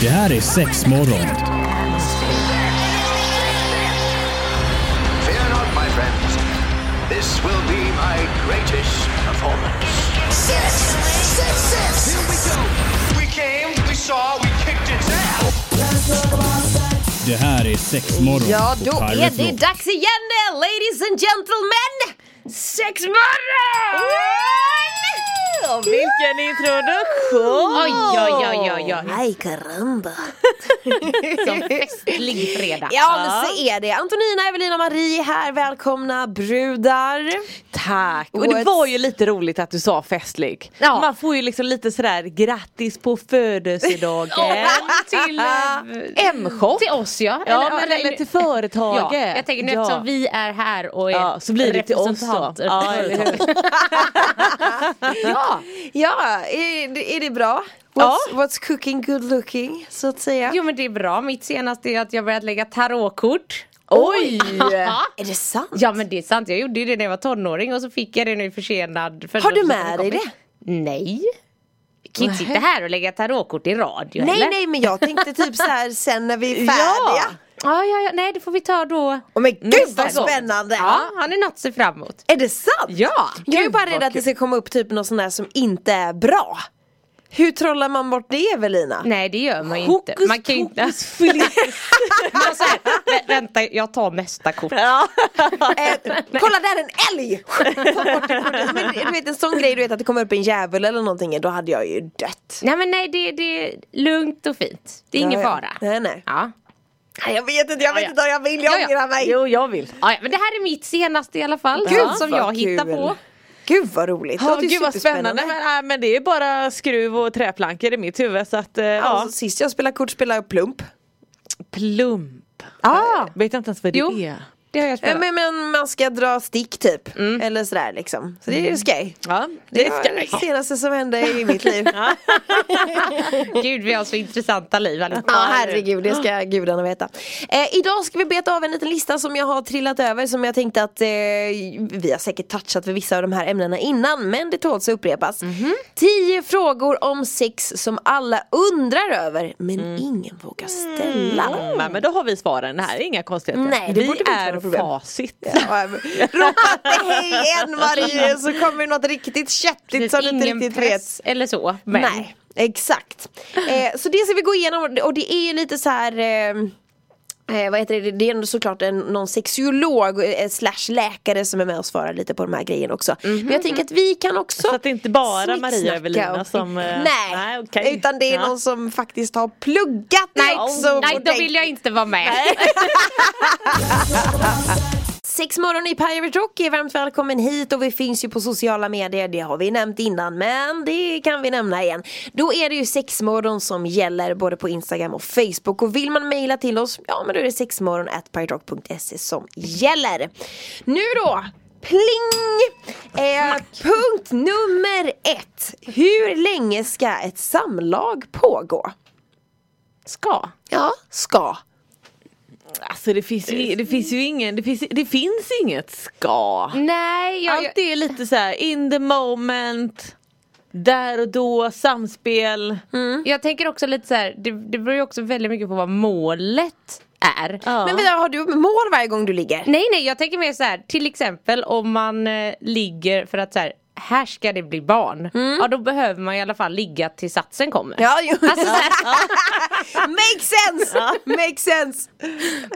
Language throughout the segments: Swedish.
Det här är sex morgon. Fear not, my friends. This will be my greatest performance. Six, six, six. Here we go. We came, we saw, we kicked its ass. Det här är sex morgon Ja, då är det dags igen det, ladies and gentlemen! Sexmorgon! Och vilken introduktion! Oj, oj, oj, oj, oj. Aj caramba. Som festlig fredag. Ja, men så är det. Antonina, Evelina, Marie här. Välkomna brudar. Tack! Och det var ju lite roligt att du sa festlig. Ja. Man får ju liksom lite sådär grattis på födelsedagen. till, eh, M-shop. till oss ja. Ja, men eller till företaget. Ja, jag tänker nu Ja. eftersom vi är här och är Ja, så blir det till oss då. representanter Ja, för ja. Ja, är, är det bra? What's, what's cooking good looking, så att säga? Jo men det är bra, mitt senaste är att jag börjat lägga tarotkort. Oj! Är det sant? Ja men det är sant, jag gjorde ju det när jag var tonåring och så fick jag det nu försenad Har du med dig det? Nej. Vi kan inte sitta här och lägga tarotkort i radio Nej, eller? nej, men jag tänkte typ så här sen när vi är Ja. färdiga. Ja, ja, ja, nej det får vi ta då Åh men gud nästa vad gång. spännande! Ja, har ni något att se fram emot? Är det sant? Ja! Jag är bara rädd att det ska komma upp typ något sånt där som inte är bra. Hur trollar man bort det Evelina? Nej det gör man ju inte. Hokus Man kan ju inte... Man så här, vä- vänta jag tar nästa kort. Ja. Eh, kolla där är en älg! Men du vet en sån grej du vet att det kommer upp en djävul eller någonting då hade jag ju dött. Nej men nej det, det är lugnt och fint. Det är ingen Ja, ja. fara. Nej nej. Ja. Jag vet inte, jag vet Ja, ja. inte om jag vill, jag Ja, ja. ångrar mig. Jo, jag vill. Ja, ja, men det här är mitt senaste i alla fall. Gud, som jag hittar kul. på. Gud vad roligt, det Ja, ju gud vad spännande men, äh, men det är bara skruv och träplankor i mitt huvud så att äh, ja. Alltså, sist jag spelade kort spelade jag plump. Plump. Ah, Vet jag inte ens vad det Jo. är. Det har jag spelat. Men, men man ska dra stick typ, Mm. eller sådär liksom. Så det är ju skoj. Ja, Det var ska det senaste som hände i mitt liv. Ja Gud vi har så intressanta liv allihopa. herregud, det ska gudarna veta. Eh, idag ska vi beta av en liten lista som jag har trillat över som jag tänkte att eh, vi har säkert touchat för vissa av de här ämnena innan men det tåls att upprepas. Mhm. Tio frågor om sex som alla undrar över men Mm. ingen vågar ställa. Mm, men då har vi svaren, det här är inga konstigheter. Nej, det vi borde är problem. facit. Ja, Ropa inte hej igen Marie så kommer något riktigt köttigt som du inte riktigt vet. eller så. Men Nej, exakt. Eh, så det ska vi gå igenom och det är ju lite så här eh, Eh, vad heter det? Det är ändå såklart en, någon sexolog eh, slash läkare som är med och svarar lite på de här grejerna också. Men jag tänker att vi kan också Så att det inte bara Maria snicksnacka Evelina och- som, eh, Nej, nej, okej. utan det är Ja. någon som faktiskt har pluggat Nej, nej då vill jag inte vara med. Sex morgon i Pirate Rock är varmt välkommen hit och vi finns ju på sociala medier, det har vi nämnt innan men det kan vi nämna igen. Då är det ju sexmorgon som gäller både på Instagram och Facebook och vill man mejla till oss, ja men då är det sexmorgon som gäller. Nu då! Pling! Eh, punkt nummer ett. Hur länge ska ett samlag pågå? Ska. Ja, ska. Alltså det finns ju, det finns ju ingen, det finns, det finns inget ska. Nej, jag, Allt är lite så här in the moment, där och då, samspel. jag tänker också lite så här, det, det beror ju också väldigt mycket på vad målet är. Ja. Men har du mål varje gång du ligger? Nej nej jag tänker mer så här, till exempel om man eh, ligger för att så här, här ska det bli barn. Ja då behöver man i alla fall ligga till satsen kommer. Ja, jo. Alltså, så här, Makes sense! Makes sense!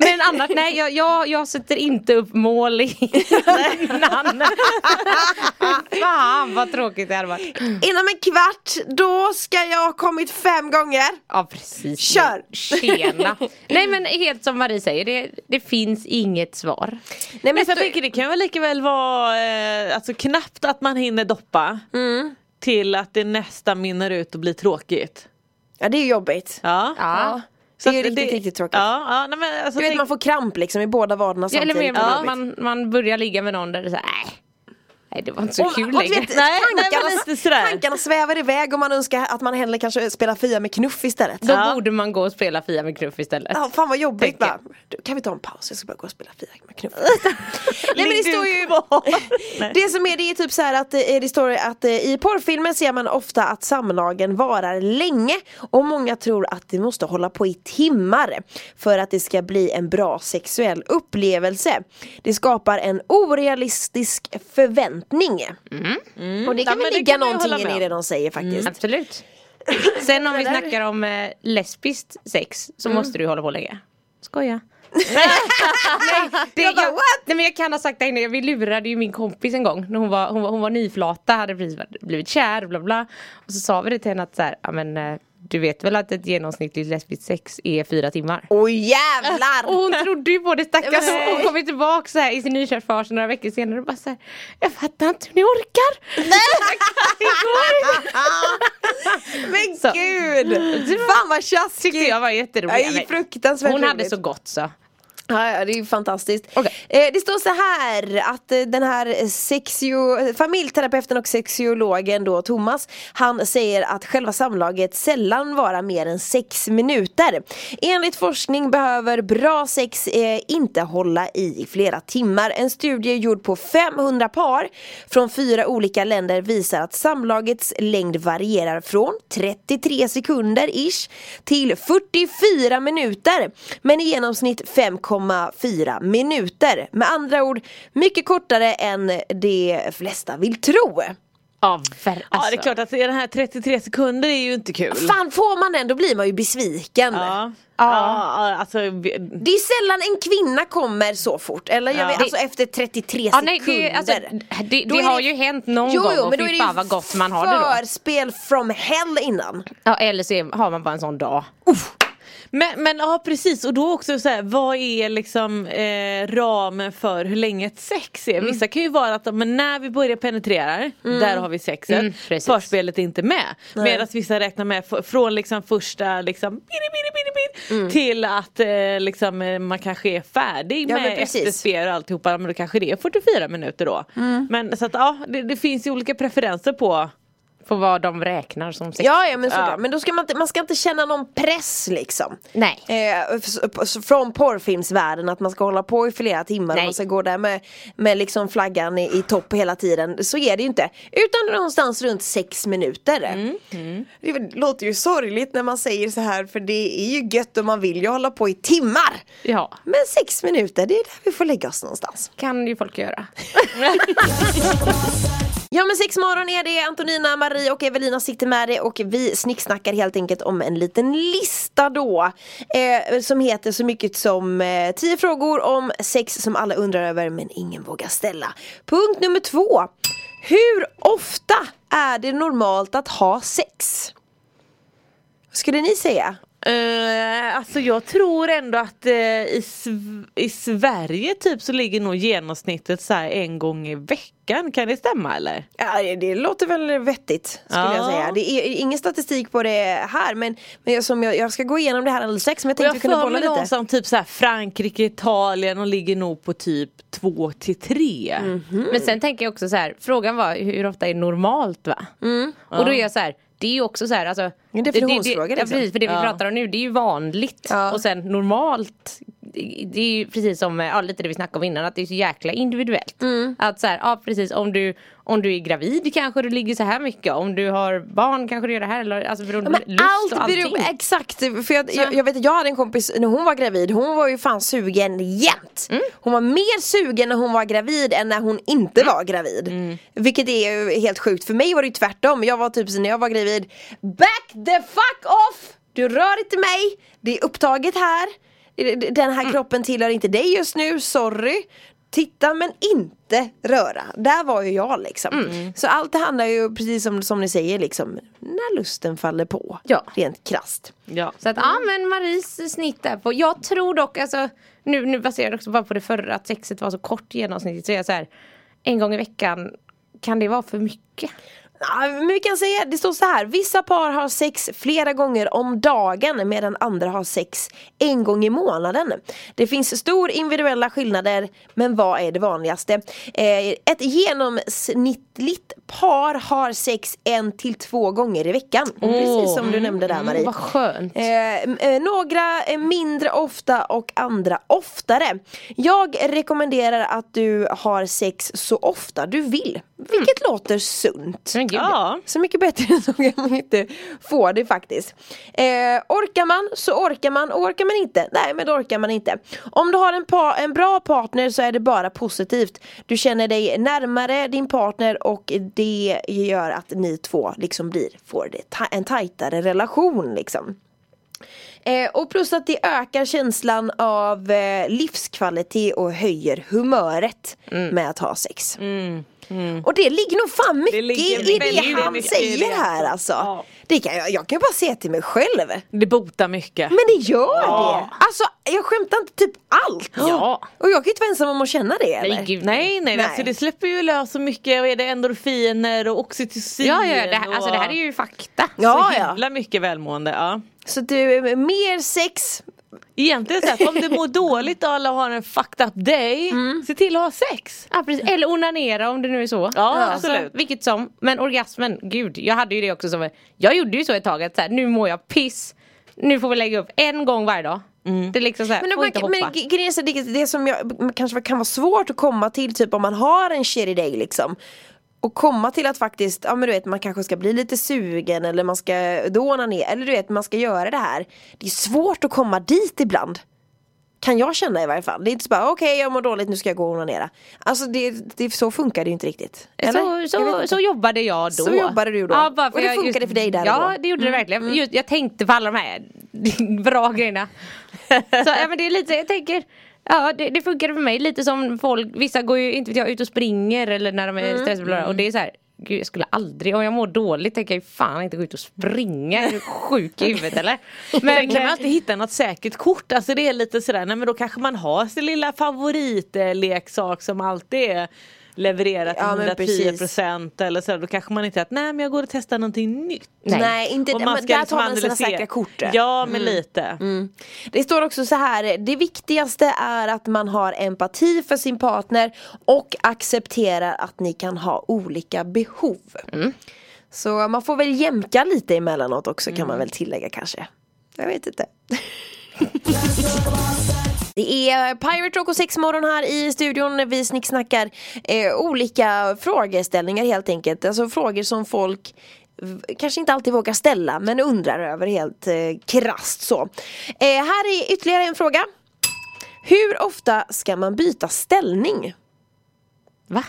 men annars nej jag, jag, jag sätter inte upp mål innan. Fan vad tråkigt det hade varit. Inom en kvart, då ska jag ha kommit fem gånger. Ja precis. Kör. Tjena. Nej men helt som Marie säger, det, det finns inget svar. Nej, Men men så jag tänker det kan väl lika väl vara eh, alltså knappt att man hinner doppa till att det nästan minner ut och blir tråkigt. ja, det är jobbigt. Ja. Ja. Det är ju riktigt, riktigt tråkigt. Ja, ja, nej, men alltså, Du vet man får kramp liksom i båda vaderna Ja, eller samtidigt. mer Ja. man, man, man börjar ligga med någon där det är så här, nej. Nej det var inte så Och- kul och längre. vet, Nej, nej, tankarna, lite sådär. tankarna svävar iväg och man önskar att man hellre kanske spelar Fia med knuff istället. Då Ja. borde man gå och spela Fia med knuff istället. Ja, fan vad jobbigt bara. Du, Kan vi ta en paus? Jag ska bara gå och spela Fia med knuff. Nej men det står ju. Nej. Det som är det är typ så här att eh, det står att eh, i porrfilmer ser man ofta att samlagen varar länge och många tror att det måste hålla på i timmar för att det ska bli en bra sexuell upplevelse. Det skapar en orealistisk förväntning. Och det Mm. Ja, men väl det ligga kan man ju hålla någonting i det de säger faktiskt. Absolut. Sen om vi snackar om eh, lesbiskt sex så Mm. måste du hålla på länge. Skoja. det, Jag bara, jag, nej men jag kan ha sagt det innan, vi lurade ju min kompis en gång när hon var, hon var, hon var nyflata, hade precis blivit kär bla bla. Och så sa vi det till henne att så här, ja men eh, du vet väl att ett genomsnittligt lesbiskt sex är fyra timmar? Åh jävlar! Och hon trodde ju på det stackars. Hon kom ju tillbaka så här, i sin nykärsfas några veckor senare och bara så här, Jag fattar inte hur ni orkar! Men Så. gud! Fan vad tjaskigt! Tyckte jag var Men fruktansvärt Hon hade så gott så. Ja, det är fantastiskt. Okej. Eh, det står så här att eh, den här sexio, familjeterapeuten och sexiologen då Thomas Han säger att själva samlaget sällan varar mer än sex minuter Enligt forskning behöver bra sex eh, inte hålla i flera timmar En studie gjord på 500 par från fyra olika länder visar att samlagets längd varierar från 33 sekunder ish till 44 minuter men i genomsnitt 5,4 minuter. Med andra ord mycket kortare än de flesta vill tro. Ja, Ja alltså. det är klart att den här 33 sekunder är ju inte kul. Fan får man den då blir man ju besviken. Ja. Ja. alltså vi- Det är sällan en kvinna kommer så fort, eller jag Ja. vet, alltså efter 33 Ja, nej, sekunder. det, alltså, det, det har ju hänt någon gång och men då är fy det fan vad gott man har det då. förspel from hell innan. Ja, eller så är- har man bara en sån dag. Men, men ja precis och då också så här, vad är liksom eh, ramen för hur länge ett sex är? Vissa kan ju vara att men när vi börjar penetrera, där har vi sexet. Mm, precis. Förspelet är inte med. Medan vissa räknar med f- från liksom första liksom, bidi, bidi, bidi, bidi, till att eh, liksom, eh, man kanske är färdig Ja, men med precis. efterspel och alltihopa. Men då kanske det är 44 minuter då. Men så att ja, det, det finns ju olika preferenser på På vad de räknar som sex. Ja, ja men såklart. Ja. Men då ska man, inte, man ska inte känna någon press liksom. Nej. Eh, från porrfilmsvärlden att man ska hålla på i flera timmar Nej. och man ska gå där med, med liksom flaggan i, i topp hela tiden. Så är det ju inte. Utan någonstans runt sex minuter. Mm, Det låter ju sorgligt när man säger så här för det är ju gött och man vill ju hålla på i timmar. Ja, Men sex minuter, det är där vi får lägga oss någonstans. kan ju folk göra. Ja men sex morgon är det, Antonina, Marie och Evelina sitter med det och vi snicksnackar helt enkelt om en liten lista då eh, Som heter så mycket som eh, 10 frågor om sex som alla undrar över men ingen vågar ställa Punkt nummer två Hur ofta är det normalt att ha sex? Vad skulle ni säga? Eh, alltså jag tror ändå att eh, i, Sv- i Sverige typ så ligger nog genomsnittet så här en gång i veckan. Kan det stämma eller? Ja, det, låter väl vettigt skulle jag Ja. säga. Det är ingen statistik på det här men, men jag, som jag, jag ska gå igenom det här alldeles strax men jag tänkte jag vi kunde för bolla lite. någonstans typ så här Frankrike, Italien och ligger nog på typ två till tre. Mm. Men sen tänker jag också så här, frågan var hur ofta är normalt va? Och då är jag så här, det är ju också så här, alltså En definitionsfråga, det, det, ja, liksom. precis, för det vi Ja. pratar om nu det är ju vanligt Ja. och sen normalt det är ju precis som, ja, lite det vi snackade om innan, att det är så jäkla individuellt. Mm. Att så här, ja precis om du, om du är gravid kanske det ligger så här mycket, om du har barn kanske du gör det här eller alltså beroende Ja, på lust allt och allting. beror, exakt, för jag, jag, jag vet jag hade en kompis när hon var gravid, hon var ju fan sugen jämt Mm. Hon var mer sugen när hon var gravid än när hon inte var gravid Mm. Vilket är ju helt sjukt, för mig var det ju tvärtom, jag var typ när jag var gravid Back the fuck off! Du rör inte mig, det är upptaget här Den här kroppen tillhör inte dig just nu, sorry Titta men inte röra, där var ju jag liksom Så allt det handlar ju precis som, som ni säger liksom När lusten faller på, Ja. rent krasst Ja. Så att ja men Maries snitt där på, jag tror dock alltså Nu, nu baserar jag också bara på det förra att sexet var så kort genomsnittligt så jag så här En gång i veckan Kan det vara för mycket? Men vi kan säga, det står så här, vissa par har sex flera gånger om dagen medan andra har sex en gång i månaden. Det finns stor individuella skillnader, men vad är det vanligaste? Eh, ett genomsnittligt par har sex en till två gånger i veckan. Precis som du nämnde där Marie. Vad skönt. Eh, eh, några mindre ofta och andra oftare. Jag rekommenderar att du har sex så ofta du vill. Vilket låter sunt. Men gud. Ja. Så mycket bättre än så kan man inte få det faktiskt. Eh, orkar man så orkar man, och orkar man inte, nej men då orkar man inte. Om du har en, pa- en bra partner så är det bara positivt. Du känner dig närmare din partner och det gör att ni två liksom blir, får det ta- en tajtare relation liksom. Eh, och plus att det ökar känslan av eh, livskvalitet och höjer humöret med att ha sex. Och det ligger nog fan mycket ligger i det han mycket säger det här alltså. Ja. Det kan jag, jag kan bara säga till mig själv. Det botar mycket. Men det gör det! Alltså jag skämtar inte typ allt. Ja. Och jag kan ju inte vara ensam om att känna det eller? Nej gud. Nej, nej, Nej. Alltså, det släpper ju lös så mycket och är det endorfiner och oxytocin Ja, ja, det, här, och alltså det här är ju fakta. Ja, så ja. himla mycket välmående. Ja. Så du, mer sex, Egentligen så här, om du mår dåligt och alla har en fucked up day, se till att ha sex. Ja, precis. Eller onanera om det nu är så. Ja, absolut. Vilket som. Men orgasmen, gud. Jag hade ju det också som Jag gjorde ju så ett tag att så här, nu mår jag piss. Nu får vi lägga upp en gång varje dag. Det är liksom så här, Men, man, inte men hoppa. grejen är det, det som jag, kanske kan vara svårt att komma till typ om man har en shitty day liksom och komma till att faktiskt, ja men du vet man kanske ska bli lite sugen eller man ska dåna ner eller du vet man ska göra det här. Det är svårt att komma dit ibland. Kan jag känna i varje fall. Det är inte så bara okej jag mår dåligt nu ska jag gå och onanera. Alltså det, det, så funkar det ju inte riktigt. Eller? Så, så, så jobbade jag då. Så jobbade du då. Ja, bara Och det funkade för dig där Ja, då. Mm, det gjorde det verkligen. Just, jag tänkte på alla de här bra grejerna. så ja, men det är lite, jag tänker Ja det, det funkade för mig lite som folk, vissa går ju inte vet jag ut och springer eller när de är Mm. stressade och det är så här Gud jag skulle aldrig, om jag mår dåligt tänker jag fan inte gå ut och springa, är du sjuk i huvudet eller? Men Men kan man alltid hitta något säkert kort, alltså det är lite sådär, nej men då kanske man har sin lilla favoritleksak som alltid är levererat Ja, men 110% eller så, då kanske man inte att nej men jag går och testar någonting nytt. Nej. Nej inte, Och men där liksom tar man sina säkra kort. Ja men lite. Det står också så här, det viktigaste är att man har empati för sin partner och accepterar att ni kan ha olika behov. Så man får väl jämka lite emellanåt också kan man väl tillägga kanske. Jag vet inte. Det är Pirate Rock och Sexmorgon här i studion vi snicksnackar eh, olika frågeställningar helt enkelt. Alltså frågor som folk kanske inte alltid vågar ställa men undrar över helt eh, krasst så. Eh, här är ytterligare en fråga. Hur ofta ska man byta ställning? Va?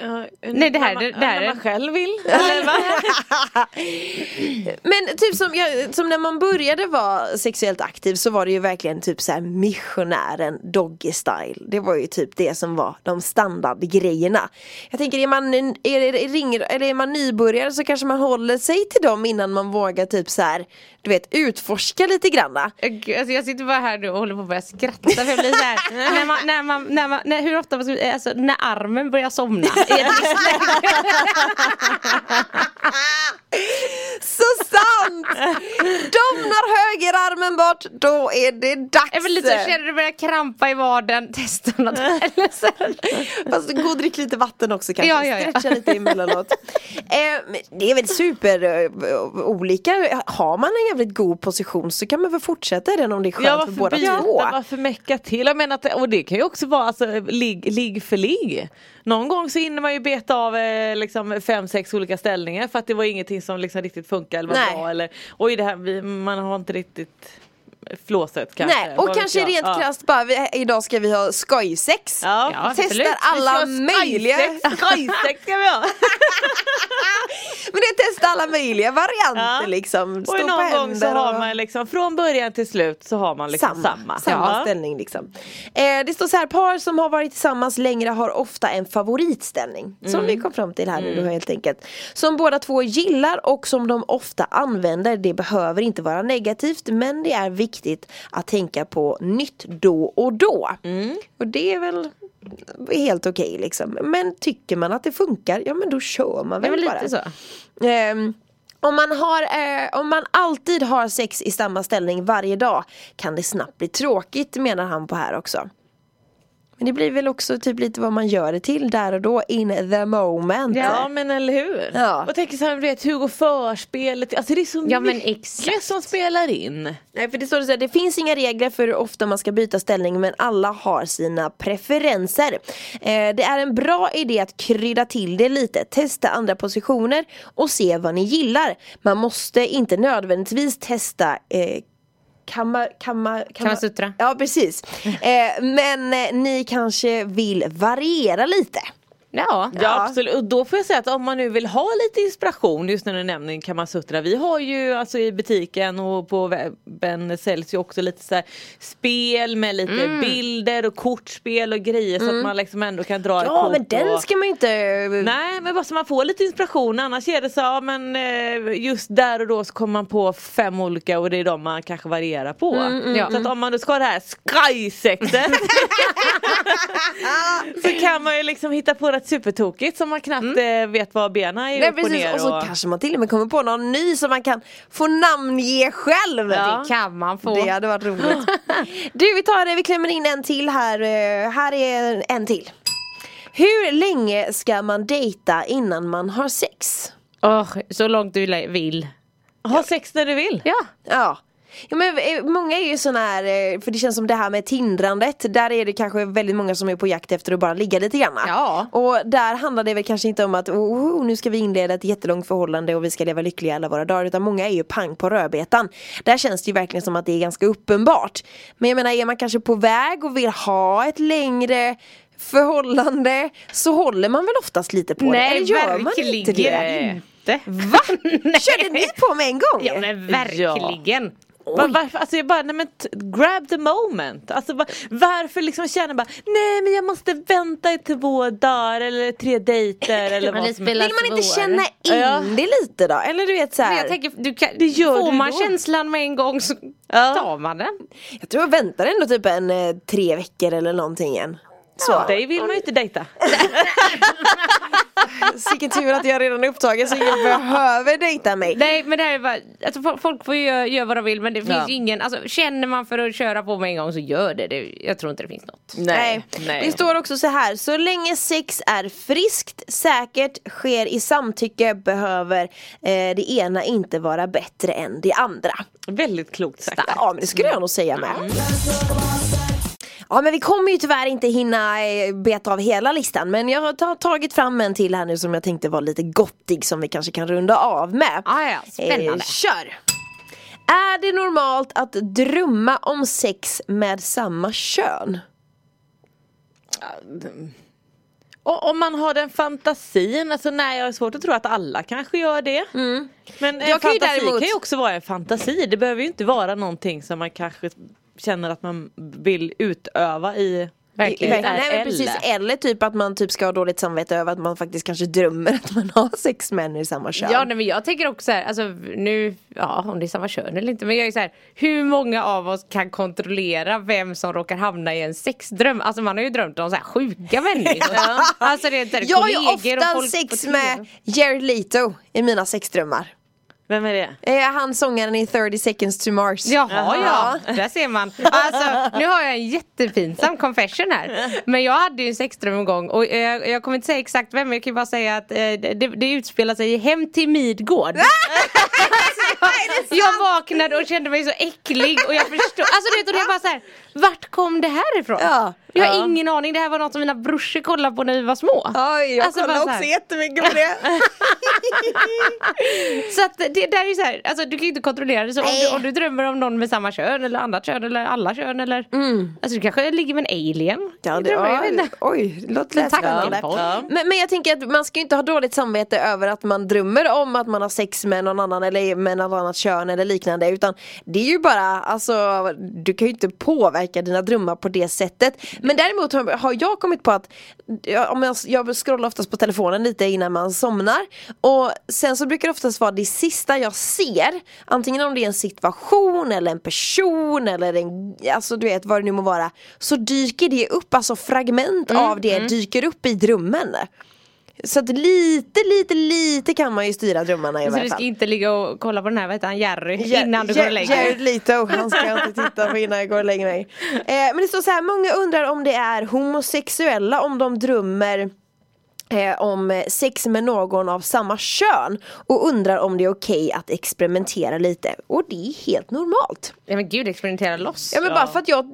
Nej Nej, det här- när man, det- det här när är- man själv vill. Men typ som, jag, som när man började vara sexuellt aktiv så var det ju verkligen typ så här missionären doggy style. Det var ju typ det som var de standardgrejerna. Jag tänker är man, är, är, ringer, eller är man nybörjare så kanske man håller sig till dem innan man vågar typ så här du vet utforska lite granna. Gud, Alltså jag sitter bara här nu och håller på att börja skratta för jag blir så här, när man, när man, när man, när, hur ofta, alltså när armen börjar somna i ett visst läge. Så sant! Domnar högerarmen bort, då är det dags! Jag vill lite så känner du börjar krampa i vaden, testa något eller så. Fast gå och drick lite vatten också kanske, Ja, ja, ja. stretcha lite emellanåt. eh, det är väl super eh, olika, har man en jävligt god position så kan man väl fortsätta i den om det är skönt Ja för båda två. varför mecka till? Jag menar att, och det kan ju också vara alltså, ligg, ligg för ligg. Någon gång så hinner man ju beta av eh, liksom fem, sex olika ställningar för att det var ingenting som liksom riktigt funkar eller var Nej. bra eller oj det här, vi, man har inte riktigt flåset kanske. Nej, och kanske jag. rent ja. krasst bara, vi, idag ska vi ha skojsex. Ja, Ja, Testar absolut. alla möjliga skojsex. Ska vi ha! Men det är testa alla möjliga varianter Ja. liksom. Stå Och på någon gång så har man liksom från början till slut så har man liksom samma, samma. samma ställning liksom. Eh, det står så här, par som har varit tillsammans längre har ofta en favoritställning. Som Mm. vi kom fram till här nu då helt enkelt. Som båda två gillar och som de ofta använder. Det behöver inte vara negativt men det är viktigt att tänka på nytt då och då. Mm. Och det är väl helt okej liksom. Men tycker man att det funkar, ja men då kör man väl var bara. lite så. Ehm, om man, har, eh, om man alltid har sex i samma ställning varje dag kan det snabbt bli tråkigt menar han på här också. Men det blir väl också typ lite vad man gör det till där och då in the moment. Ja men eller hur? Ja. Och tänk så här, du vet Hugo förspelet, alltså det är så Ja, men mycket som spelar in. Nej för det står det så här, det finns inga regler för hur ofta man ska byta ställning men alla har sina preferenser. Eh, det är en bra idé att krydda till det lite, testa andra positioner och se vad ni gillar. Man måste inte nödvändigtvis testa eh, Kamma, kamma, Kamasutra. Ja precis. Eh, men eh, ni kanske vill variera lite. Ja. Ja, absolut, och då får jag säga att om man nu vill ha lite inspiration just när du nämner Kamasutra. Vi har ju alltså i butiken och på webben säljs ju också lite så spel med lite Mm. bilder och kortspel och grejer så att man liksom ändå kan dra ett Ja kort men den och... ska man inte... Nej men bara så man får lite inspiration annars är det så ja, men eh, just där och då så kommer man på fem olika och det är de man kanske varierar på. Mm, ja. Så att om man då ska ha det här skysexet så kan man ju liksom hitta på supertokigt som man knappt eh, vet var benen är Nej, upp och precis. ner. Och så kanske man till och med kommer på någon ny som man kan få namnge själv. Det kan man få. Det hade varit roligt. du vi tar det, vi klämmer in en till här. Eh, Här är en till. Hur länge ska man dejta innan man har sex? Åh, så långt du vill. Ha sex när du vill. Ja. Ja. Ja, men, eh, många är ju såna här, eh, för det känns som det här med tindrandet, där är det kanske väldigt många som är på jakt efter att bara ligga lite grann. Ja. Och där handlar det väl kanske inte om att oh, nu ska vi inleda ett jättelångt förhållande och vi ska leva lyckliga alla våra dagar utan många är ju pang på rödbetan. Där känns det ju verkligen som att det är ganska uppenbart. Men jag menar är man kanske på väg och vill ha ett längre förhållande så håller man väl oftast lite på det. Nej, Eller gör man inte verkligen det? Va? Körde ni på med en gång? Ja men verkligen. Va- Varför, alltså jag bara, nej men grab the moment. Alltså va- varför liksom känna bara, nej men jag måste vänta i två dagar eller tre dejter eller vad som Vill man inte känna in Ja. det lite då? Eller du vet så här. jag tänker, du kan, Det gör får du man då. känslan med en gång så Ja. tar man den. Jag tror jag väntar ändå typ en eh, tre veckor eller någonting än. Så. Dig vill man ju inte dejta. Vilken tur att jag redan är upptagen så ingen behöver dejta mig. Nej men det här är bara, alltså, fo- folk får ju göra, göra vad de vill men det finns Ja. ingen, alltså känner man för att köra på med en gång så gör det. det jag tror inte det finns något. Nej. Det står också så här, så länge sex är friskt, säkert, sker i samtycke behöver eh, det ena inte vara bättre än det andra. Väldigt klokt sagt. Ja men det skulle jag nog säga med. Ja men vi kommer ju tyvärr inte hinna eh, beta av hela listan men jag har ta- tagit fram en till här nu som jag tänkte var lite gottig som vi kanske kan runda av med. Ah, ja, spännande. Eh, kör! Är det normalt att drömma om sex med samma kön? Och om man har den fantasin, alltså nej jag har svårt att tro att alla kanske gör det. Men en Jag kan ju fantasi däremot- kan ju också vara en fantasi. Det behöver ju inte vara någonting som man kanske känner att man vill utöva i Verkligen. i- Nej, men precis, eller typ att man typ ska ha dåligt samvete över att man faktiskt kanske drömmer att man har sex män i samma kön. Ja nej, men jag tänker också så här, alltså nu, ja om det är samma kön eller inte men jag är så här, hur många av oss kan kontrollera vem som råkar hamna i en sexdröm? Alltså man har ju drömt om så här sjuka människor. Alltså det är så här, jag har ju ofta sex med Jared Leto i mina sexdrömmar. Vem är det? Eh, han sångaren i 30 seconds to Mars. Jaha ja, där ser man. Alltså nu har jag en jättepinsam confession här. Men jag hade ju en sexdröm en gång och jag, jag kommer inte säga exakt vem men jag kan bara säga att eh, det, det utspelar sig i Hem till Midgård. jag vaknade och kände mig så äcklig och jag förstod, alltså du vet och det är bara så här, vart kom det här ifrån? Ja. Jag har ingen aning, det här var något som mina brorsor kollade på när vi var små. Oj, jag Alltså, så också jättemycket på det. Så att det där är ju så här, alltså du kan ju inte kontrollera det så om du, om du drömmer om någon med samma kön eller annat kön eller alla kön eller Alltså du kanske ligger med en alien Mm. Ja, i det, jag ja, inte. oj, det låter En spännande. tankepodd. Ja. Men, men jag tänker att man ska ju inte ha dåligt samvete över att man drömmer om att man har sex med någon annan eller med något annat kön eller liknande utan det är ju bara, alltså du kan ju inte påverka dina drömmar på det sättet. Men däremot har, jag kommit på att om jag, jag scrollar oftast på telefonen lite innan man somnar och sen så brukar det oftast vara det sista jag ser antingen om det är en situation eller en person eller en, alltså du vet vad det nu må vara så dyker det upp, alltså fragment Mm, av det dyker upp i drömmen. Så att lite, lite, lite kan man ju styra drömmarna i Så varje du ska inte ligga och kolla på den här, vad heter han, Jerry, Ja- innan du går och Ja- lägger Jared dig? Leto, han ska jag inte titta på innan jag går och lägger mig. Eh, men det står så här, många undrar om det är homosexuella om de drömmer Eh, om sex med någon av samma kön och undrar om det är okej att experimentera lite. Och det är helt normalt. Ja men gud, experimentera loss. Ja men bara för att jag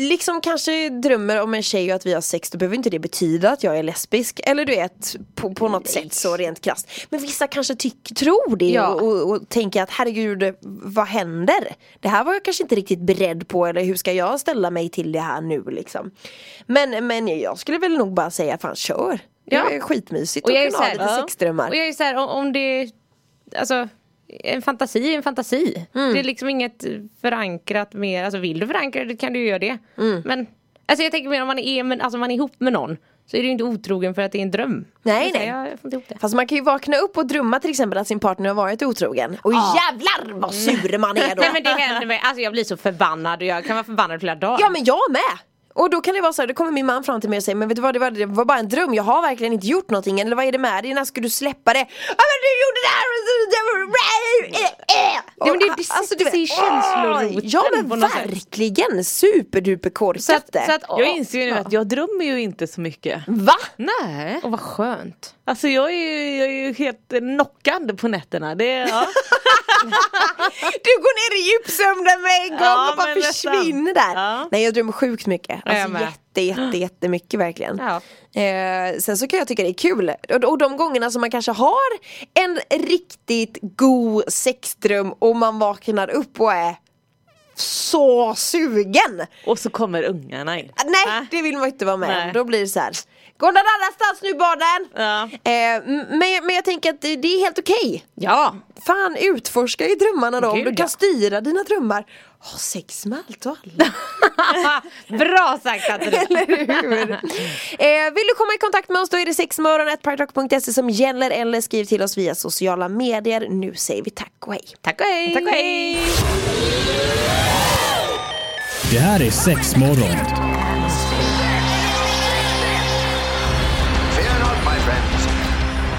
liksom kanske drömmer om en tjej och att vi har sex då behöver inte det betyda att jag är lesbisk. Eller du vet, på, på något sätt så rent krasst. Men vissa kanske tyck, tror det Ja. och, och, och tänker att herregud, vad händer? Det här var jag kanske inte riktigt beredd på eller hur ska jag ställa mig till det här nu liksom. Men, men jag skulle väl nog bara säga fan kör. Ja. Det är skitmysigt Och att kunna ha lite sexdrömmar. Och jag är så här, om, om det, alltså en fantasi är en fantasi. Mm. Det är liksom inget förankrat mer, alltså vill du förankra det kan du ju göra det. Mm. Men alltså jag tänker mer om man är, men, alltså man är ihop med någon så är du inte otrogen för att det är en dröm. Nej, nej. Jag, jag. Fast man kan ju vakna upp och drömma till exempel att sin partner har varit otrogen. Och jävlar vad sur man är då. Nej men det händer mig, alltså jag blir så förbannad och jag kan vara förbannad flera dagar. Ja men jag med! Och då kan det vara så här, då kommer min man fram till mig och säger Men vet du vad, det var, det var bara en dröm, jag har verkligen inte gjort någonting Eller vad är det med dig, när ska du släppa det? Ja men du gjorde det här! Men det- det Alltså, sätter du sig i vet, känsloroten åh, Ja men verkligen, superduper så att, korkat det så att, Jag inser ju nu att jag drömmer ju inte så mycket. Va? Nej. Åh vad skönt. Alltså jag är ju, jag är ju helt knockad på nätterna. Det, ja. Du går ner i djupsömnen med en gång Ja, och bara försvinner där Ja. Nej jag drömmer sjukt mycket, alltså jätte jätte jättemycket verkligen Ja. Eh, sen så kan jag tycka det är kul. Och, och de gångerna som man kanske har en riktigt god sexdröm och man vaknar upp och är så sugen. Och så kommer ungarna in. Nej, Äh. det vill man inte vara med Nej. Då blir det så här. Gå någon annanstans nu barnen! Ja. Eh, men, men jag tänker att det, är helt okej. Ja. Fan utforska ju drömmarna då. Gud, du kan ja. styra dina drömmar. Ha sex med allt och alla. Bra sagt Katarina. Eller hur? eh, vill du komma i kontakt med oss då är det sexmorgon.parkrock.se som gäller eller skriv till oss via sociala medier. Nu säger vi tack och hej. Tack och hej. Tack och hej! Det här är sex